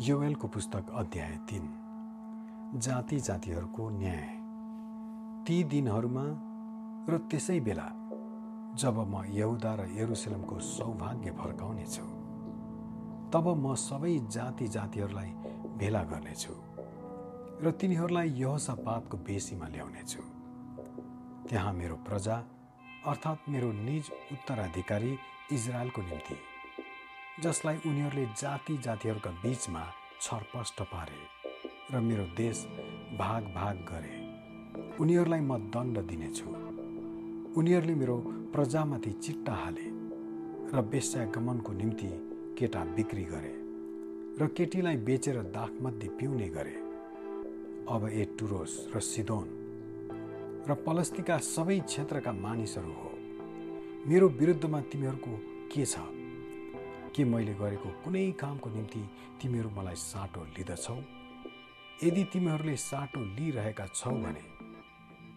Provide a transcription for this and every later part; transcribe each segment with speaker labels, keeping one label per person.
Speaker 1: योवेलको पुस्तक अध्याय तिन। जाति जातिहरूको न्याय। ती दिनहरूमा र त्यसै बेला जब म यहुदा र यरुसलमको सौभाग्य फर्काउनेछु तब म सबै जाति जातिहरूलाई भेला गर्नेछु र तिनीहरूलाई यहोसापातको बेसीमा ल्याउनेछु। त्यहाँ मेरो प्रजा अर्थात् मेरो निज उत्तराधिकारी इजरायलको निम्ति जसलाई उनीहरूले जाति जातिहरूका बिचमा छरपष्ट पारे र मेरो देश भाग भाग गरे। उनीहरूलाई म दण्ड दिनेछु। उनीहरूले मेरो प्रजामाथि चिट्टा हाले र वेश्यागमनको निम्ति केटा बिक्री गरे र केटीलाई बेचेर दाखमध्ये पिउने गरे। अब ए टुरोस र सिदोन र पलस्तीका सबै क्षेत्रका मानिसहरू हो मेरो विरुद्धमा तिमीहरूको के छ? के मैले गरेको कुनै कामको निम्ति तिमीहरू मलाई साटो लिँदछौ? यदि तिमीहरूले साटो लिइरहेका छौ भने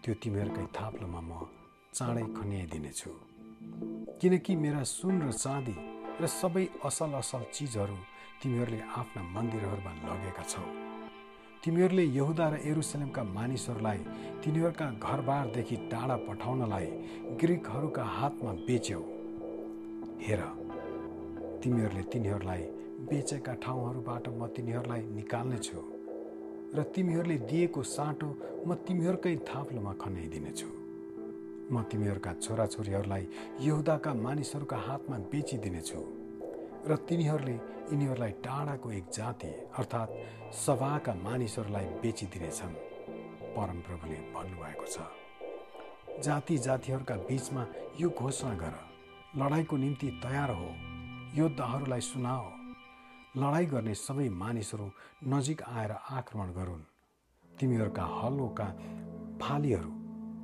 Speaker 1: त्यो तिमीहरूकै थाप्लोमा म चाँडै खन्याइदिनेछु। किनकि मेरा सुन र चाँदी र सबै असल असल चिजहरू तिमीहरूले आफ्ना मन्दिरहरूमा लगेका छौ। तिमीहरूले यहुदा र एरुसलेमका मानिसहरूलाई तिनीहरूका घरबारदेखि टाढा पठाउनलाई ग्रिकहरूका हातमा बेच्यौ। हेर तिमीहरूले तिनीहरूलाई बेचेका ठाउँहरूबाट म तिनीहरूलाई निकाल्नेछु र तिमीहरूले दिएको साँटो म तिमीहरूकै थाप्लोमा खनाइदिनेछु म तिमीहरूका छोराछोरीहरूलाई यहुदाका मानिसहरूका हातमा बेचिदिनेछु र तिनीहरूले यिनीहरूलाई टाढाको एक जाति अर्थात् सभाका मानिसहरूलाई बेचिदिनेछन्। परमप्रभुले भन्नुभएको छ जाति जातिहरूका बिचमा यो घोषणा गर। लडाइँको निम्ति तयार हो। योद्धाहरूलाई सुनाओ। लडाइँ गर्ने सबै मानिसहरू नजिक आएर आक्रमण गरून्। तिमीहरूका हलोका फालीहरू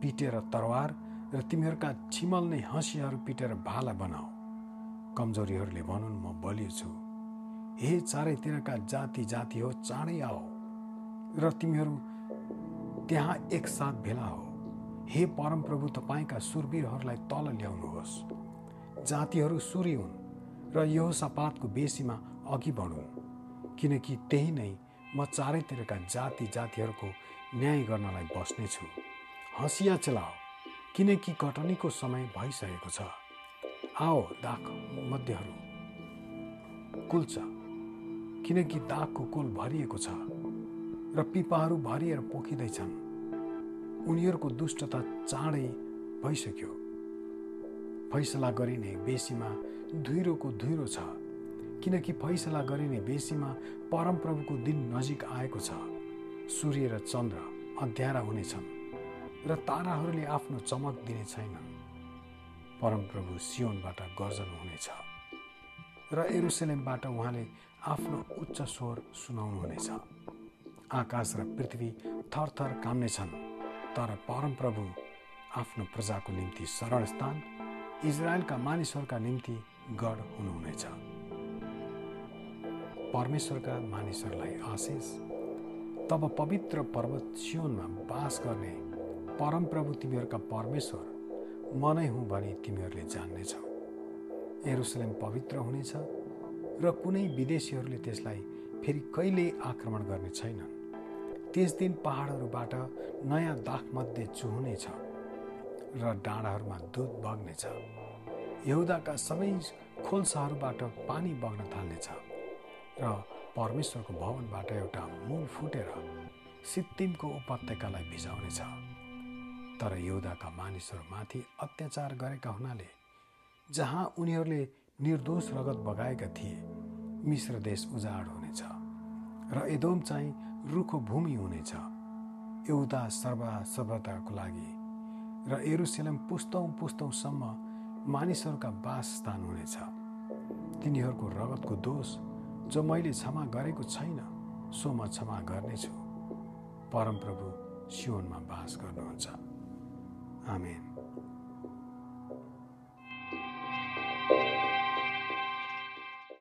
Speaker 1: पिटेर तरवार र तिमीहरूका छिमल्ने हँसियाहरू पिटेर भाला बनाऊ। कमजोरीहरूले भनुन् म बलियो छु। हे चारैतिरका जाति जाति हो चाँडै आओ र तिमीहरू त्यहाँ एकसाथ भेला हो। हे परमप्रभु तपाईँका सुरवीरहरूलाई तल ल्याउनुहोस्। जातिहरू सुरी हुन्। र यो सपातको बेसीमा अघि बढुन् किनकि त्यही नै म चारैतिरका जाति जातिहरूको न्याय गर्नलाई बस्नेछु। हँसिया चलाओ किनकि कटनीको समय भइसकेको छ। आओ दाग मध्यहरू। कुल्छ किनकि दागको कोल भरिएको छ र पिपाहरू भरिएर पोखिँदैछन्। उनीहरूको दुष्टता चाँडै भइसक्यो। फैसला गरिने बेसीमा धुइरोको धुइरो छ। किनकि फैसला गरिने बेसीमा परमप्रभुको दिन नजिक आएको छ। सूर्य र चन्द्र अध्यारा हुनेछन् र ताराहरूले आफ्नो चमक दिने छैनन्। परमप्रभु सियोनबाट गर्जन हुनेछ र एरुसलेमबाट उहाँले आफ्नो उच्च स्वर सुनाउनुहुनेछ। आकाश र पृथ्वी थरथर काम्नेछन् तर परमप्रभु आफ्नो प्रजाको निम्ति शरण स्थान इजरायलका मानिसहरूका निम्ति गढ हुनुहुनेछ। परमेश्वरका मानिसहरूलाई आशिष। तब पवित्र पर्वत सियोनमा बास गर्ने परमप्रभु तिमीहरूका परमेश्वर म नै हुँ भनी तिमीहरूले जान्नेछौ। एरुसलेम पवित्र हुनेछ र कुनै विदेशीहरूले त्यसलाई फेरि कहिले आक्रमण गर्ने छैनन्। त्यस दिन पहाडहरूबाट नयाँ दाखमध्ये चुहुनेछ। र डाँडाहरूमा दुध बग्नेछ। यहुदाका सबै खोल्साहरूबाट पानी बग्न थाल्नेछ र परमेश्वरको भवनबाट एउटा मूल फुटेर सिक्किमको उपत्यकालाई भिजाउनेछ। तर यहुदाका मानिसहरूमाथि अत्याचार गरेका हुनाले जहाँ उनीहरूले निर्दोष रगत बगाएका थिए मिश्र देश उजाड हुनेछ र एदोम चाहिँ रुखो भूमि हुनेछ। एउटा सर्वा लागि र एरुसेलम पुस्तौँ पुस्तौँसम्म मानिसहरूका वासस्थान हुनेछ तिनीहरूको रगतको दोष जो मैले क्षमा गरेको छैन सो म क्षमा गर्नेछु। परमप्रभु सियोनमा बास गर्नुहुन्छ। आमेन।